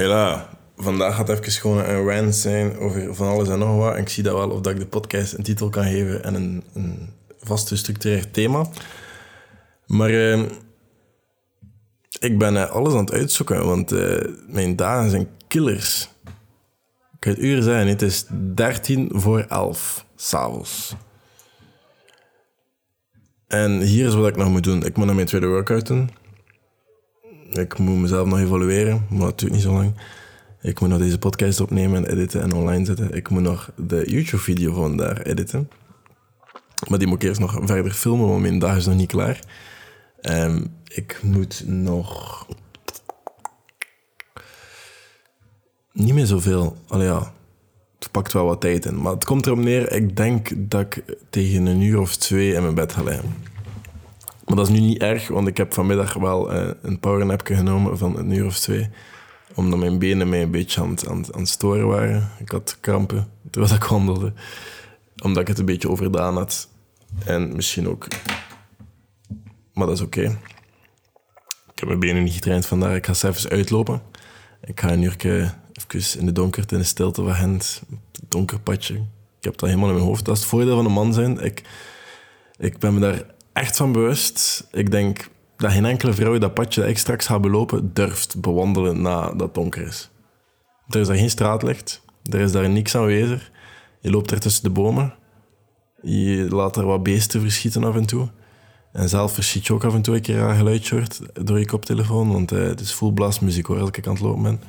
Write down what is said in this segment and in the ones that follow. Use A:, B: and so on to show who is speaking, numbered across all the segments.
A: Hela, vandaag gaat even gewoon een rant zijn over van alles en nog wat. Ik zie dat wel of dat ik de podcast een titel kan geven en een, een vast gestructureerd thema. Maar eh, ik ben eh, alles aan het uitzoeken, want eh, mijn dagen zijn killers. Ik kan het uur zijn, het is 13 voor 11 s'avonds. En hier is wat ik nog moet doen. Ik moet naar mijn tweede workout doen. Ik moet mezelf nog evalueren, maar dat duurt niet zo lang. Ik moet nog deze podcast opnemen en editen en online zetten. Ik moet nog de YouTube-video van daar editen. Maar die moet ik eerst nog verder filmen, want mijn dag is nog niet klaar. Ehm, ik moet nog... Niet meer zoveel. Allee ja, het pakt wel wat tijd in. Maar het komt erop neer, ik denk dat ik tegen een uur of twee in mijn bed ga liggen. Maar dat is nu niet erg, want ik heb vanmiddag wel uh, een powernapje genomen van een uur of twee. Omdat mijn benen mij een beetje aan, aan, aan het storen waren. Ik had krampen terwijl ik wandelde. Omdat ik het een beetje overdaan had. En misschien ook... Maar dat is oké. Ik heb mijn benen niet getraind vandaag. Ik ga zelfs uitlopen. Ik ga een uurtje even in de donkerte, in de stilte van Gent. Donker padje. Ik heb dat helemaal in mijn hoofd. Dat is het voordeel van een man zijn. Ik, ik ben me daar echt van bewust. Ik denk dat geen enkele vrouw dat padje dat ik straks ga belopen durft bewandelen nadat het donker is. Er is daar geen straatlicht. Er is daar niks aanwezig. Je loopt er tussen de bomen. Je laat er wat beesten verschieten af en toe. En zelf verschiet je ook af en toe een keer een geluidje hoort door je koptelefoon, want eh, het is full blast muziek hoor, als ik aan het lopen ben.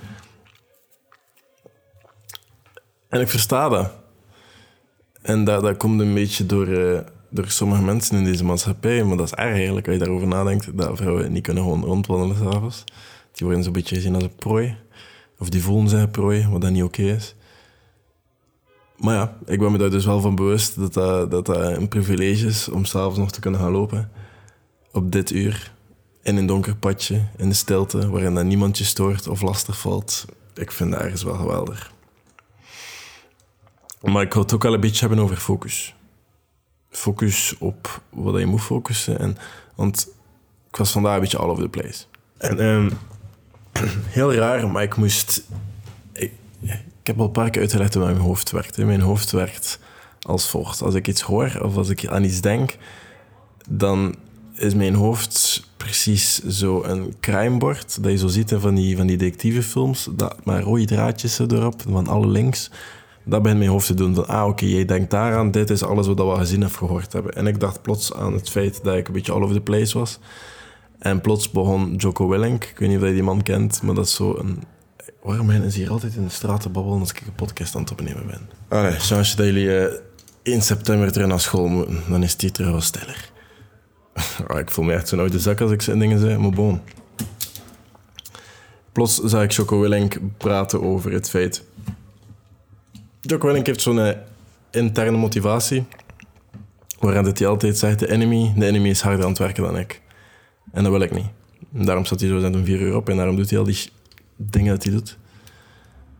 A: En ik versta dat. En dat, dat komt een beetje door, eh, door sommige mensen in deze maatschappij, maar dat is erg eigenlijk als je daarover nadenkt, dat vrouwen niet kunnen gewoon rondwandelen s'avonds. Die worden zo'n beetje gezien als een prooi. Of die voelen zich een prooi, wat dat niet oké is. Maar ja, ik ben me daar dus wel van bewust dat dat, dat, een privilege is om s'avonds nog te kunnen gaan lopen. Op dit uur, in een donker padje, in de stilte, waarin dat niemand je stoort of lastig valt. Ik vind dat ergens wel geweldig. Maar ik wil het ook wel een beetje hebben over focus. Focus op wat je moet focussen. En, want ik was vandaag een beetje all over the place. En ehm, heel raar, maar ik moest... Ik, heb al een paar keer uitgelegd hoe mijn hoofd werkt. Mijn hoofd werkt als volgt. Als ik iets hoor of als ik aan iets denk, dan is mijn hoofd precies zo een crimebord dat je zo ziet in van die, van die detectivefilms, dat maar rode draadjes erop, van alle links. Dat begint mijn hoofd te doen. Van, ah, oké, jij denkt daaraan, dit is alles wat we gezien of gehoord hebben. En ik dacht plots aan het feit dat ik een beetje all over the place was. En plots begon Joko Willink, ik weet niet of je die man kent, maar dat is zo een... Waarom is hier altijd in de straat te babbelen als ik een podcast aan het opnemen ben? Allee, chance dat jullie eh, 1 september terug naar school moeten, dan is die terug wat stiller. Ah, ik voel me echt zo'n oude zak als ik zo'n dingen zeg, maar bon. Plots zag ik Joko Willink praten over het feit... Joko Willink heeft zo'n eh, interne motivatie, waarin dat hij altijd zegt, de enemy, de enemy is harder aan het werken dan ik. En dat wil ik niet. En daarom staat hij zo zijn vier uur op en daarom doet hij al die dingen dat hij doet.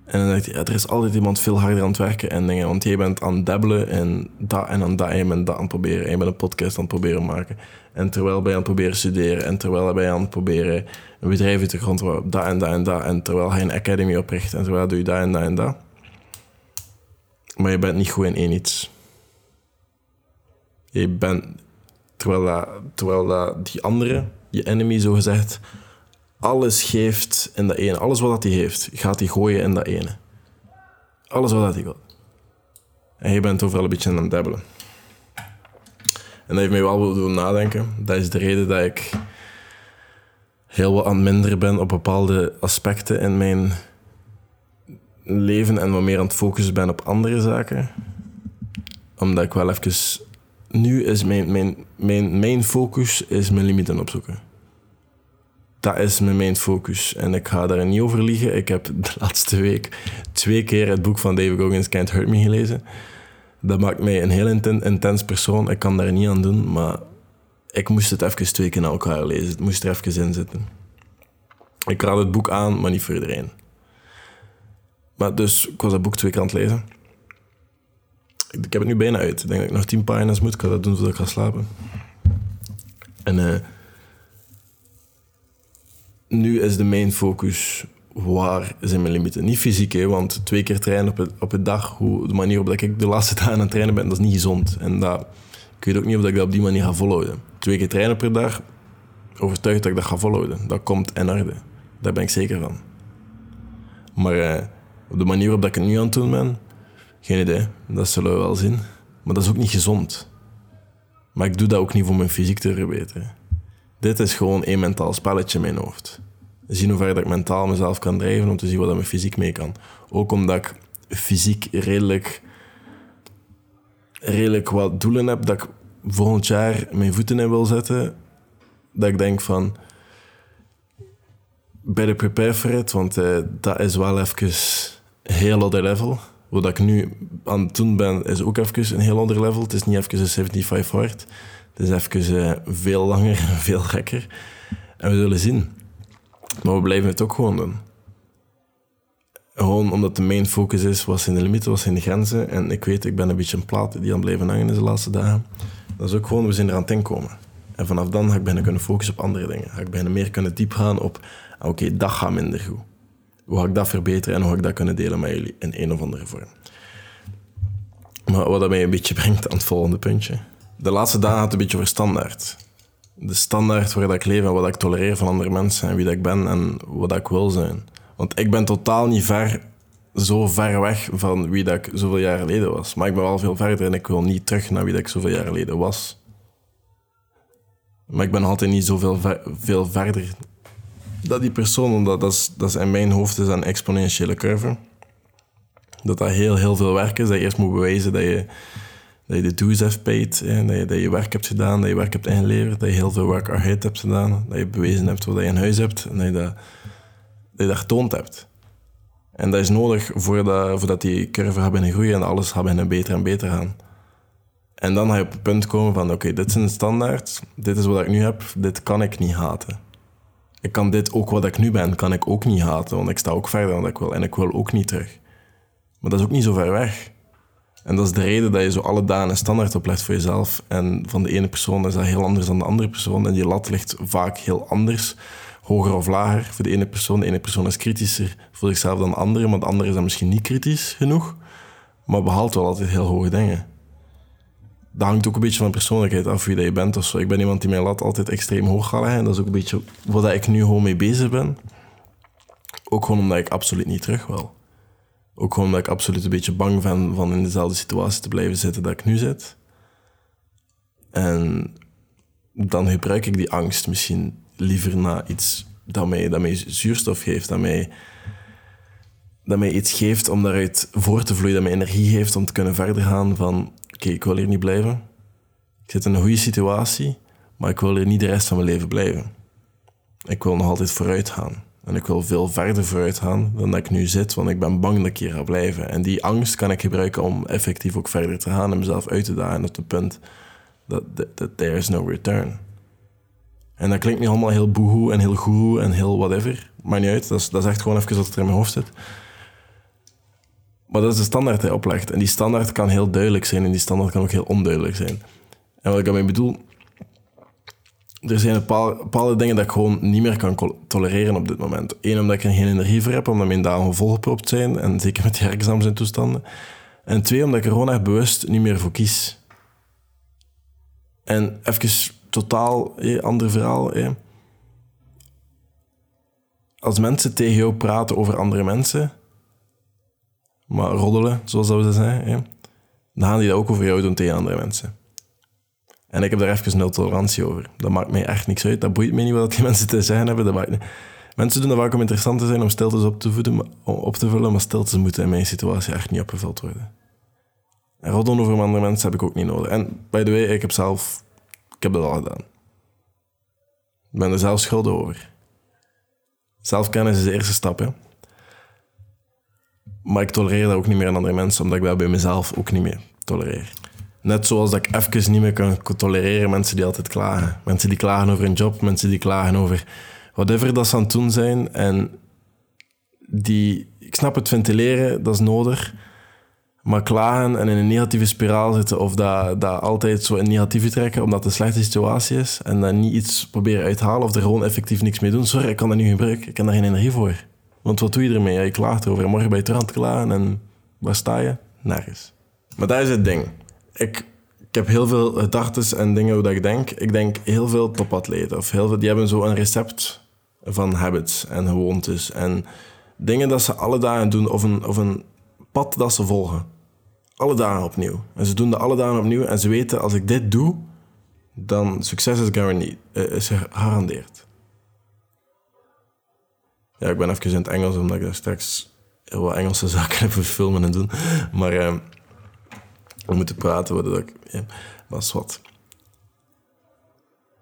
A: En dan zegt hij, er is altijd iemand veel harder aan het werken en dingen, want jij bent aan het dabbelen en dat en aan dat en bent dat aan proberen. En je bent een podcast aan het proberen maken. En terwijl ben aan het proberen studeren en terwijl ben je aan het proberen een bedrijf uit grond te houden, dat en dat en dat. En terwijl hij een academy opricht en terwijl doe je dat en dat en dat. Maar je bent niet goed in één iets. Je bent, terwijl, dat, terwijl dat die andere, je enemy zo gezegd, alles geeft in dat ene. Alles wat hij heeft, gaat hij gooien in dat ene. Alles wat hij wil. En je bent overal een beetje aan het dabbelen. En dat heeft mij wel doen nadenken. Dat is de reden dat ik heel wat aan het minderen ben op bepaalde aspecten in mijn leven en wat meer aan het focussen ben op andere zaken. Omdat ik wel even... Nu is mijn, mijn, mijn, mijn focus is mijn limieten opzoeken. Dat is mijn main focus. En ik ga daar niet over liegen. Ik heb de laatste week twee keer het boek van David Goggins Can't Hurt Me gelezen. Dat maakt mij een heel inten- intens persoon. Ik kan daar niet aan doen, maar ik moest het even twee keer naar elkaar lezen. Het moest er even in zitten. Ik raad het boek aan, maar niet voor iedereen. Maar dus, ik was dat boek twee keer aan het lezen. Ik, heb het nu bijna uit. Ik denk dat ik nog tien pagina's moet. Ik dat doen voordat ik ga slapen. En eh, nu is de main focus waar zijn mijn limieten. Niet fysiek, hè, want twee keer trainen op, het, op een dag, hoe, de manier waarop ik de laatste dagen aan het trainen ben, dat is niet gezond. En dat, ik weet ook niet of ik dat op die manier ga volhouden. Twee keer trainen per dag, overtuigd dat ik dat ga volhouden. Dat komt in orde. Daar ben ik zeker van. Maar eh, op de manier waarop ik het nu aan het doen ben, geen idee. Dat zullen we wel zien. Maar dat is ook niet gezond. Maar ik doe dat ook niet voor mijn fysiek te verbeteren. Dit is gewoon één mentaal spelletje in mijn hoofd. Zien hoe ver ik mentaal mezelf kan drijven om te zien wat dat mijn fysiek mee kan. Ook omdat ik fysiek redelijk, redelijk wat doelen heb dat ik volgend jaar mijn voeten in wil zetten. Dat ik denk van, better prepare for it, want uh, dat is wel even heel ander level. Wat ik nu aan het doen ben, is ook even een heel ander level. Het is niet even een 75 hard. Het is even uh, veel langer veel gekker. En we zullen zien. Maar we blijven het ook gewoon doen. Gewoon omdat de main focus is, wat zijn de limieten, wat zijn de grenzen. En ik weet, ik ben een beetje een plaat die aan blijven hangen de laatste dagen. Dat is ook gewoon, we zijn er aan het inkomen. En vanaf dan ga ik bijna kunnen focussen op andere dingen. Ga ik bijna meer kunnen diep gaan op, ah, oké, dat gaat minder goed. Hoe ga ik dat verbeteren en hoe ga ik dat kunnen delen met jullie in een of andere vorm. Maar wat dat mij een beetje brengt aan het volgende puntje. De laatste dagen had een beetje over standaard de standaard waar dat ik leef en wat ik tolereer van andere mensen en wie dat ik ben en wat dat ik wil zijn. Want ik ben totaal niet ver, zo ver weg van wie dat ik zoveel jaar geleden was. Maar ik ben wel veel verder en ik wil niet terug naar wie dat ik zoveel jaar geleden was. Maar ik ben altijd niet zoveel ver, veel verder dat die persoon, omdat dat is, dat is in mijn hoofd is een exponentiële curve. Dat dat heel, heel veel werk is. Dat je eerst moet bewijzen dat je dat je de dues hebt paid, hè, dat, je, dat je werk hebt gedaan, dat je werk hebt ingeleverd, dat je heel veel work ahead hebt gedaan, dat je bewezen hebt wat je in huis hebt en dat je dat, dat, je getoond hebt. En dat is nodig voordat, voordat die curve gaat beginnen groeien en alles gaat beginnen beter en beter gaan. En dan ga je op het punt komen van, oké, dit is een standaard, dit is wat ik nu heb, dit kan ik niet haten. Ik kan dit ook wat ik nu ben, kan ik ook niet haten, want ik sta ook verder dan ik wil en ik wil ook niet terug. Maar dat is ook niet zo ver weg. En dat is de reden dat je zo alle dagen een standaard oplegt voor jezelf. En van de ene persoon is dat heel anders dan de andere persoon. En die lat ligt vaak heel anders, hoger of lager voor de ene persoon. De ene persoon is kritischer voor zichzelf dan de andere, maar de andere is dan misschien niet kritisch genoeg. Maar behaalt wel altijd heel hoge dingen. Dat hangt ook een beetje van persoonlijkheid af wie dat je bent of zo. Ik ben iemand die mijn lat altijd extreem hoog gaat. En dat is ook een beetje wat ik nu gewoon mee bezig ben. Ook gewoon omdat ik absoluut niet terug wil. Ook gewoon omdat ik absoluut een beetje bang ben van in dezelfde situatie te blijven zitten dat ik nu zit. En dan gebruik ik die angst misschien liever naar iets dat mij, dat mij zuurstof geeft, dat mij, dat mij iets geeft om daaruit voor te vloeien, dat mij energie geeft om te kunnen verder gaan van oké, ik wil hier niet blijven. Ik zit in een goede situatie, maar ik wil hier niet de rest van mijn leven blijven. Ik wil nog altijd vooruit gaan. En ik wil veel verder vooruit gaan dan dat ik nu zit, want ik ben bang dat ik hier ga blijven. En die angst kan ik gebruiken om effectief ook verder te gaan en mezelf uit te dagen op het punt dat, that, there is no return. En dat klinkt niet allemaal heel boehoe en heel goeroe en heel whatever. Maar niet uit, dat is, dat is echt gewoon even wat er in mijn hoofd zit. Maar dat is de standaard die hij oplegt. En die standaard kan heel duidelijk zijn en die standaard kan ook heel onduidelijk zijn. En wat ik daarmee bedoel, er zijn bepaalde, dingen dat ik gewoon niet meer kan tolereren op dit moment. Eén, omdat ik er geen energie voor heb, omdat mijn dagen volgepropt zijn. En zeker met die examens en toestanden. En twee, omdat ik er gewoon echt bewust niet meer voor kies. En even totaal ander verhaal. Als mensen tegen jou praten over andere mensen, maar roddelen, zoals dat we zeggen, dan gaan die dat ook over jou doen tegen andere mensen. En ik heb daar even nul tolerantie over. Dat maakt mij echt niks uit. Dat boeit me niet wat die mensen te zeggen hebben. Dat maakt. Mensen doen dat vaak om interessant te zijn, om stiltes op te, voeden, op te vullen, maar stiltes moeten in mijn situatie echt niet opgevuld worden. En roddelen over andere mensen heb ik ook niet nodig. En by the way, ik heb zelf... Ik heb dat al gedaan. Ik ben er zelf schuldig over. Zelfkennis is de eerste stap, hè. Maar ik tolereer dat ook niet meer aan andere mensen, omdat ik dat bij mezelf ook niet meer tolereer. Net zoals dat ik even niet meer kan tolereren mensen die altijd klagen. Mensen die klagen over een job, mensen die klagen over whatever dat ze aan het doen zijn. En die, ik snap het ventileren, dat is nodig. Maar klagen en in een negatieve spiraal zitten of dat, dat altijd zo in negatieve trekken omdat het een slechte situatie is en dan niet iets proberen uithalen of er gewoon effectief niks mee doen. Sorry, ik kan dat niet gebruiken. Ik heb daar geen energie voor. Want wat doe je ermee? Ja, je klaagt erover. En morgen ben je het klagen en waar sta je? Nergens. Maar dat is het ding. Ik, ik heb heel veel gedachten en dingen hoe dat ik denk. Ik denk heel veel topatleten. Of heel veel, die hebben zo een recept van habits en gewoontes. En dingen dat ze alle dagen doen. Of een, of een pad dat ze volgen. Alle dagen opnieuw. En ze doen dat alle dagen opnieuw. En ze weten, als ik dit doe, dan succes is, uh, is gegarandeerd. Ja, ik ben even in het Engels, omdat ik daar straks heel wat Engelse zaken heb voor filmen en doen. Maar uh, we moeten praten, wat ik... Ja, maar is wat.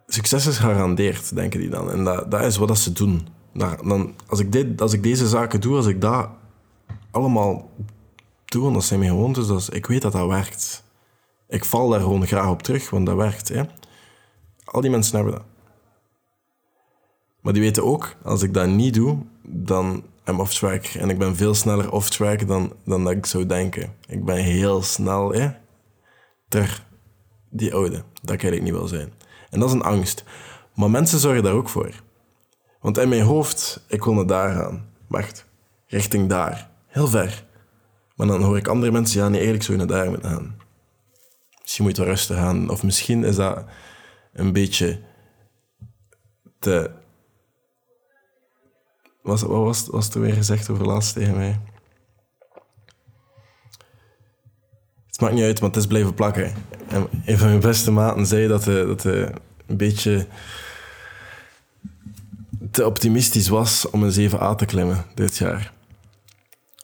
A: Succes is gegarandeerd, denken die dan. En dat, dat is wat dat ze doen. dan, als, ik dit, als ik deze zaken doe, als ik dat allemaal doe, en dat zijn mijn gewoontes, dus ik weet dat dat werkt. Ik val daar gewoon graag op terug, want dat werkt. Hè? Al die mensen hebben dat. Maar die weten ook, als ik dat niet doe, dan am off track. En ik ben veel sneller off track dan, dan dat ik zou denken. Ik ben heel snel hè, ter die oude, dat ik eigenlijk niet wil zijn. En dat is een angst. Maar mensen zorgen daar ook voor. Want in mijn hoofd, ik wil naar daar gaan. Wacht, richting daar. Heel ver. Maar dan hoor ik andere mensen, ja, nee, eigenlijk zou je naar daar moeten gaan. Misschien moet je wel rustig gaan. Of misschien is dat een beetje te... Was, wat was, was er weer gezegd over laatst tegen mij? Het maakt niet uit, want het is blijven plakken. En een van mijn beste maten zei dat hij, dat hij een beetje te optimistisch was om een 7a te klimmen dit jaar.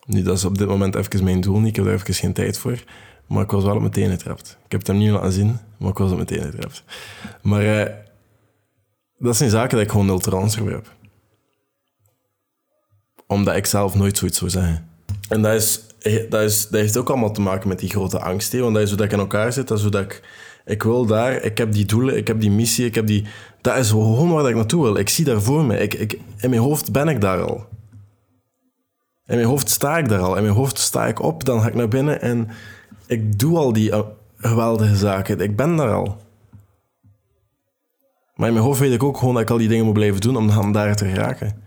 A: Nu, dat is op dit moment even mijn doel niet. Ik heb daar even geen tijd voor. Maar ik was wel op mijn tenen getrapt. Ik heb het hem niet laten zien, maar ik was op mijn tenen getrapt. Maar eh, dat zijn zaken dat ik gewoon nul voor heb. Omdat ik zelf nooit zoiets zou zeggen. En dat, is, dat, is, dat heeft ook allemaal te maken met die grote angst. Want dat is hoe dat ik in elkaar zit. Dat is hoe dat ik... Ik wil daar, ik heb die doelen, ik heb die missie, ik heb die... Dat is gewoon waar ik naartoe wil. Ik zie daar voor me. Ik, ik, in mijn hoofd ben ik daar al. In mijn hoofd sta ik daar al. In mijn hoofd sta ik op, dan ga ik naar binnen en ik doe al die eh, geweldige zaken. Ik ben daar al. Maar in mijn hoofd weet ik ook gewoon dat ik al die dingen moet blijven doen om dan daar te geraken.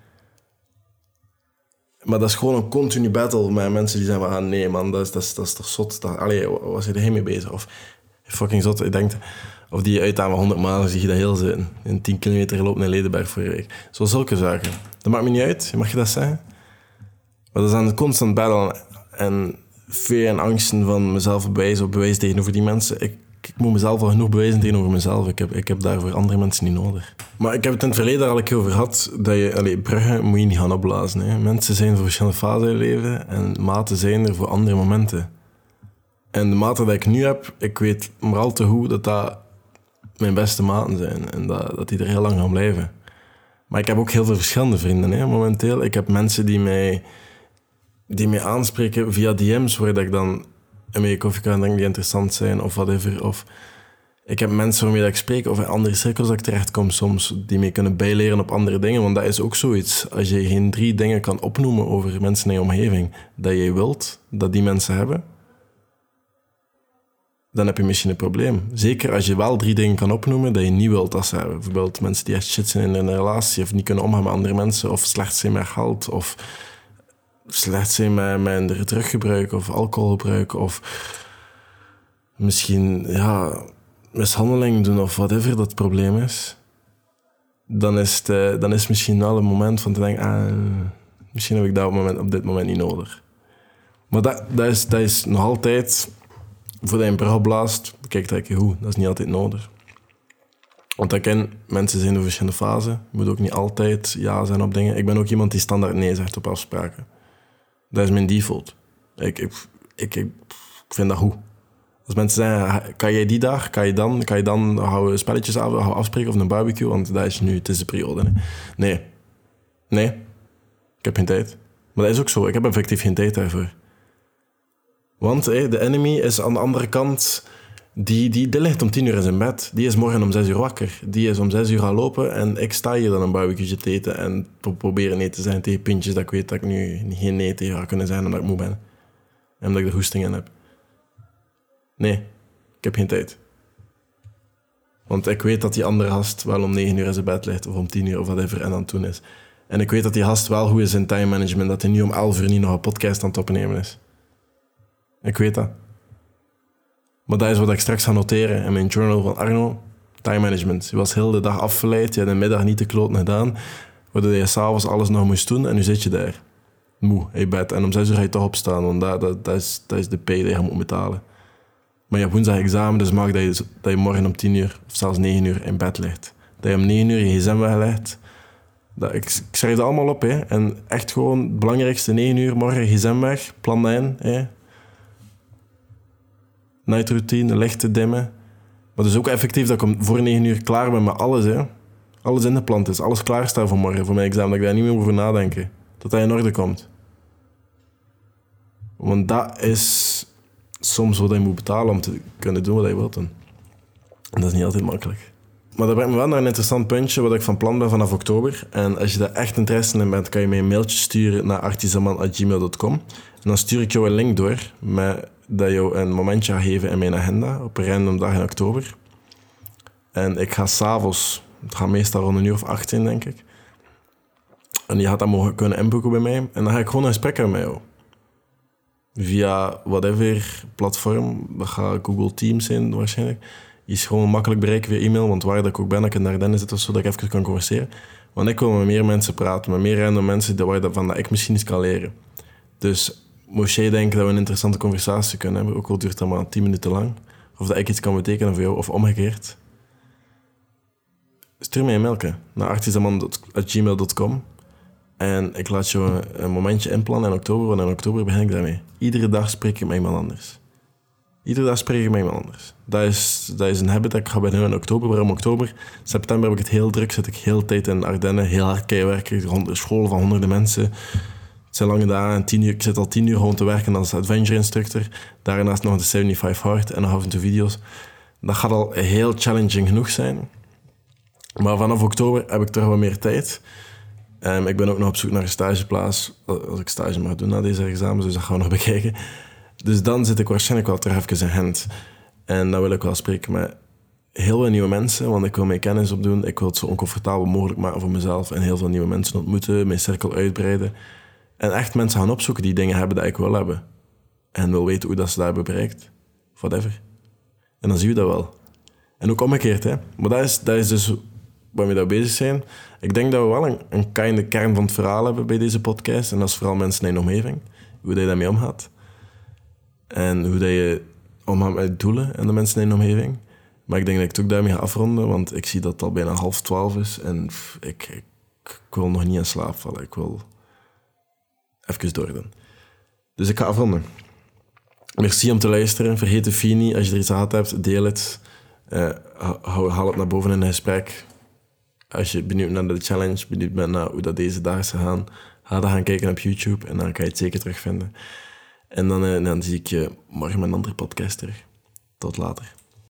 A: Maar dat is gewoon een continu battle met mensen die zeggen: ah, nee, man, dat is, dat is, toch zot. Dat, allee, je er mee bezig? Of fucking zot. Ik denk, of die uitdaging 100 maanden zie je dat heel zitten. In 10 kilometer gelopen in Ledenberg voor je week. Zo zulke zaken. Dat maakt me niet uit, mag je dat zeggen? Maar dat is een constant battle. En fear en angsten van mezelf bewijzen of bewijzen tegenover die mensen. Ik, ik moet mezelf al genoeg bewijzen tegenover mezelf. Ik heb, ik heb daarvoor andere mensen niet nodig. Maar ik heb het in het verleden al een over gehad dat je, allee, bruggen moet je niet gaan opblazen. Hè. Mensen zijn voor verschillende fasen in leven en maten zijn er voor andere momenten. En de maten die ik nu heb, ik weet maar al te goed dat dat mijn beste maten zijn en dat, dat die er heel lang gaan blijven. Maar ik heb ook heel veel verschillende vrienden hè, momenteel. Ik heb mensen die mij die mij aanspreken via DM's, waar ik dan een koffie kan drinken die interessant zijn of whatever. Of ik heb mensen waarmee ik spreek of in andere cirkels dat ik terechtkom soms, die mij kunnen bijleren op andere dingen. Want dat is ook zoiets. Als je geen drie dingen kan opnoemen over mensen in je omgeving dat je wilt dat die mensen hebben, dan heb je misschien een probleem. Zeker als je wel drie dingen kan opnoemen dat je niet wilt dat ze hebben. Bijvoorbeeld mensen die echt shit zijn in een relatie of niet kunnen omgaan met andere mensen of slecht zijn met geld of slecht zijn met, met teruggebruik of alcoholgebruik of misschien ja, mishandeling doen of whatever dat probleem is, dan is, het, eh, dan is misschien wel een moment van te denken, ah, misschien heb ik dat op, moment, op dit moment niet nodig. Maar dat, dat, is, dat is nog altijd, voor je een brug blaast, dat hoe, dat is niet altijd nodig. Want ik ken, mensen zijn in verschillende fasen. Je moet ook niet altijd ja zijn op dingen. Ik ben ook iemand die standaard nee zegt op afspraken. Dat is mijn default. Ik, ik, ik, ik vind dat goed. Als mensen zeggen, kan jij die dag, kan je dan, kan je dan houden spelletjes af, afspreken of een barbecue, want dat is nu, het is de periode. Nee. Nee. Ik heb geen tijd. Maar dat is ook zo, ik heb effectief geen tijd daarvoor. Want de enemy is aan de andere kant die, die, die ligt om tien uur in zijn bed. Die is morgen om zes uur wakker. Die is om zes uur gaan lopen en ik sta hier dan een barbecue te eten en proberen nee te zijn tegen pintjes dat ik weet dat ik nu geen nee tegen ga kunnen zijn omdat ik moe ben. En omdat ik er hoesting in heb. Nee, ik heb geen tijd. Want ik weet dat die andere gast wel om negen uur in zijn bed ligt of om tien uur of whatever en dan toen is. En ik weet dat die gast wel goed is in time management. Dat hij nu om 11 uur niet nog een podcast aan het opnemen is. Ik weet dat. Maar dat is wat ik straks ga noteren in mijn journal van Arno. Time management. Je was heel de dag afgeleid. Je had de middag niet de kloten gedaan. Waardoor je s'avonds alles nog moest doen. En nu zit je daar. Moe, in bed. En om 6 uur ga je toch opstaan. Want dat, dat, dat, is, dat is de pay die je moet betalen. Maar je hebt woensdag examen, dus maak dat je, dat je morgen om 10 uur of zelfs 9 uur in bed ligt. Dat je om 9 uur je gsm weglegt. Dat, ik, ik schrijf dat allemaal op. Hè. En echt gewoon het belangrijkste, 9 uur morgen gsm weg. Plan dat in. Hè. Night routine, lichten dimmen. Maar dus ook effectief dat ik voor 9 uur klaar ben met alles. Hè. Alles ingepland is. Alles klaar staat voor morgen, voor mijn examen. Dat ik daar niet meer over nadenken. Dat dat in orde komt. Want dat is soms wat je moet betalen om te kunnen doen wat je wilt doen. En dat is niet altijd makkelijk. Maar dat brengt me wel naar een interessant puntje wat ik van plan ben vanaf oktober. En als je daar echt interesse in bent, kan je mij een mailtje sturen naar artisaman.gmail.com. En dan stuur ik jou een link door met, dat je een momentje gaat geven in mijn agenda op een random dag in oktober. En ik ga s'avonds, het gaat meestal rond een uur of 18 denk ik. En je gaat dat mogen kunnen inboeken bij mij. En dan ga ik gewoon een gesprek hebben met jou via whatever platform. Dat gaat Google Teams zijn waarschijnlijk. is gewoon makkelijk bereiken via e-mail, want waar dat ik ook ben, ik in Ardennen zit of dat ik even kan converseren. Want ik wil met meer mensen praten, met meer random mensen waar dat, van dat ik misschien iets kan leren. Dus jij denken dat we een interessante conversatie kunnen hebben, ook al duurt dat maar 10 minuten lang, of dat ik iets kan betekenen voor jou, of omgekeerd, stuur mij een mailje naar artisaman.gmail.com en ik laat je een momentje inplannen in oktober, want in oktober begin ik daarmee. Iedere dag spreek ik met iemand anders. Iedere dag spreek ik met iemand anders. Dat is, dat is een habit dat ik ga beginnen in oktober. Waarom oktober? September heb ik het heel druk, zit ik heel tijd in Ardennen, heel hard werken, rond de school van honderden mensen. Zijn lange dagen, tien uur, ik zit al tien uur gewoon te werken als adventure instructor. Daarnaast nog de 75 hard en nog af en toe video's. Dat gaat al heel challenging genoeg zijn. Maar vanaf oktober heb ik toch wat meer tijd. Um, ik ben ook nog op zoek naar een stageplaats. Als ik stage mag doen na deze examens, dus dat gaan we nog bekijken. Dus dan zit ik waarschijnlijk wel terug even in hand. En dan wil ik wel spreken met heel veel nieuwe mensen, want ik wil mijn kennis opdoen. Ik wil het zo oncomfortabel mogelijk maken voor mezelf en heel veel nieuwe mensen ontmoeten, mijn cirkel uitbreiden. En echt mensen gaan opzoeken die dingen hebben die ik wil hebben. En wil weten hoe dat ze daar hebben bereikt. Whatever. En dan zien we dat wel. En ook omgekeerd, hè. Maar dat is, dat is dus waarmee we bezig zijn. Ik denk dat we wel een, een kleine kern van het verhaal hebben bij deze podcast. En dat is vooral mensen in je omgeving. Hoe dat je daarmee omgaat. En hoe dat je omgaat met doelen en de mensen in je omgeving. Maar ik denk dat ik het ook daarmee ga afronden, want ik zie dat het al bijna half twaalf is. En ik, ik, ik wil nog niet in slaap vallen. Ik wil even doordoen. Dus ik ga afronden. Merci om te luisteren. Vergeet de Fini. Als je er iets aan hebt, deel het. Uh, haal het naar boven in een gesprek als je benieuwd naar de challenge, benieuwd bent naar hoe dat deze dagen gaan, ga dan gaan kijken op YouTube en dan kan je het zeker terugvinden. En dan, uh, dan zie ik je morgen met een andere podcast terug. Tot later.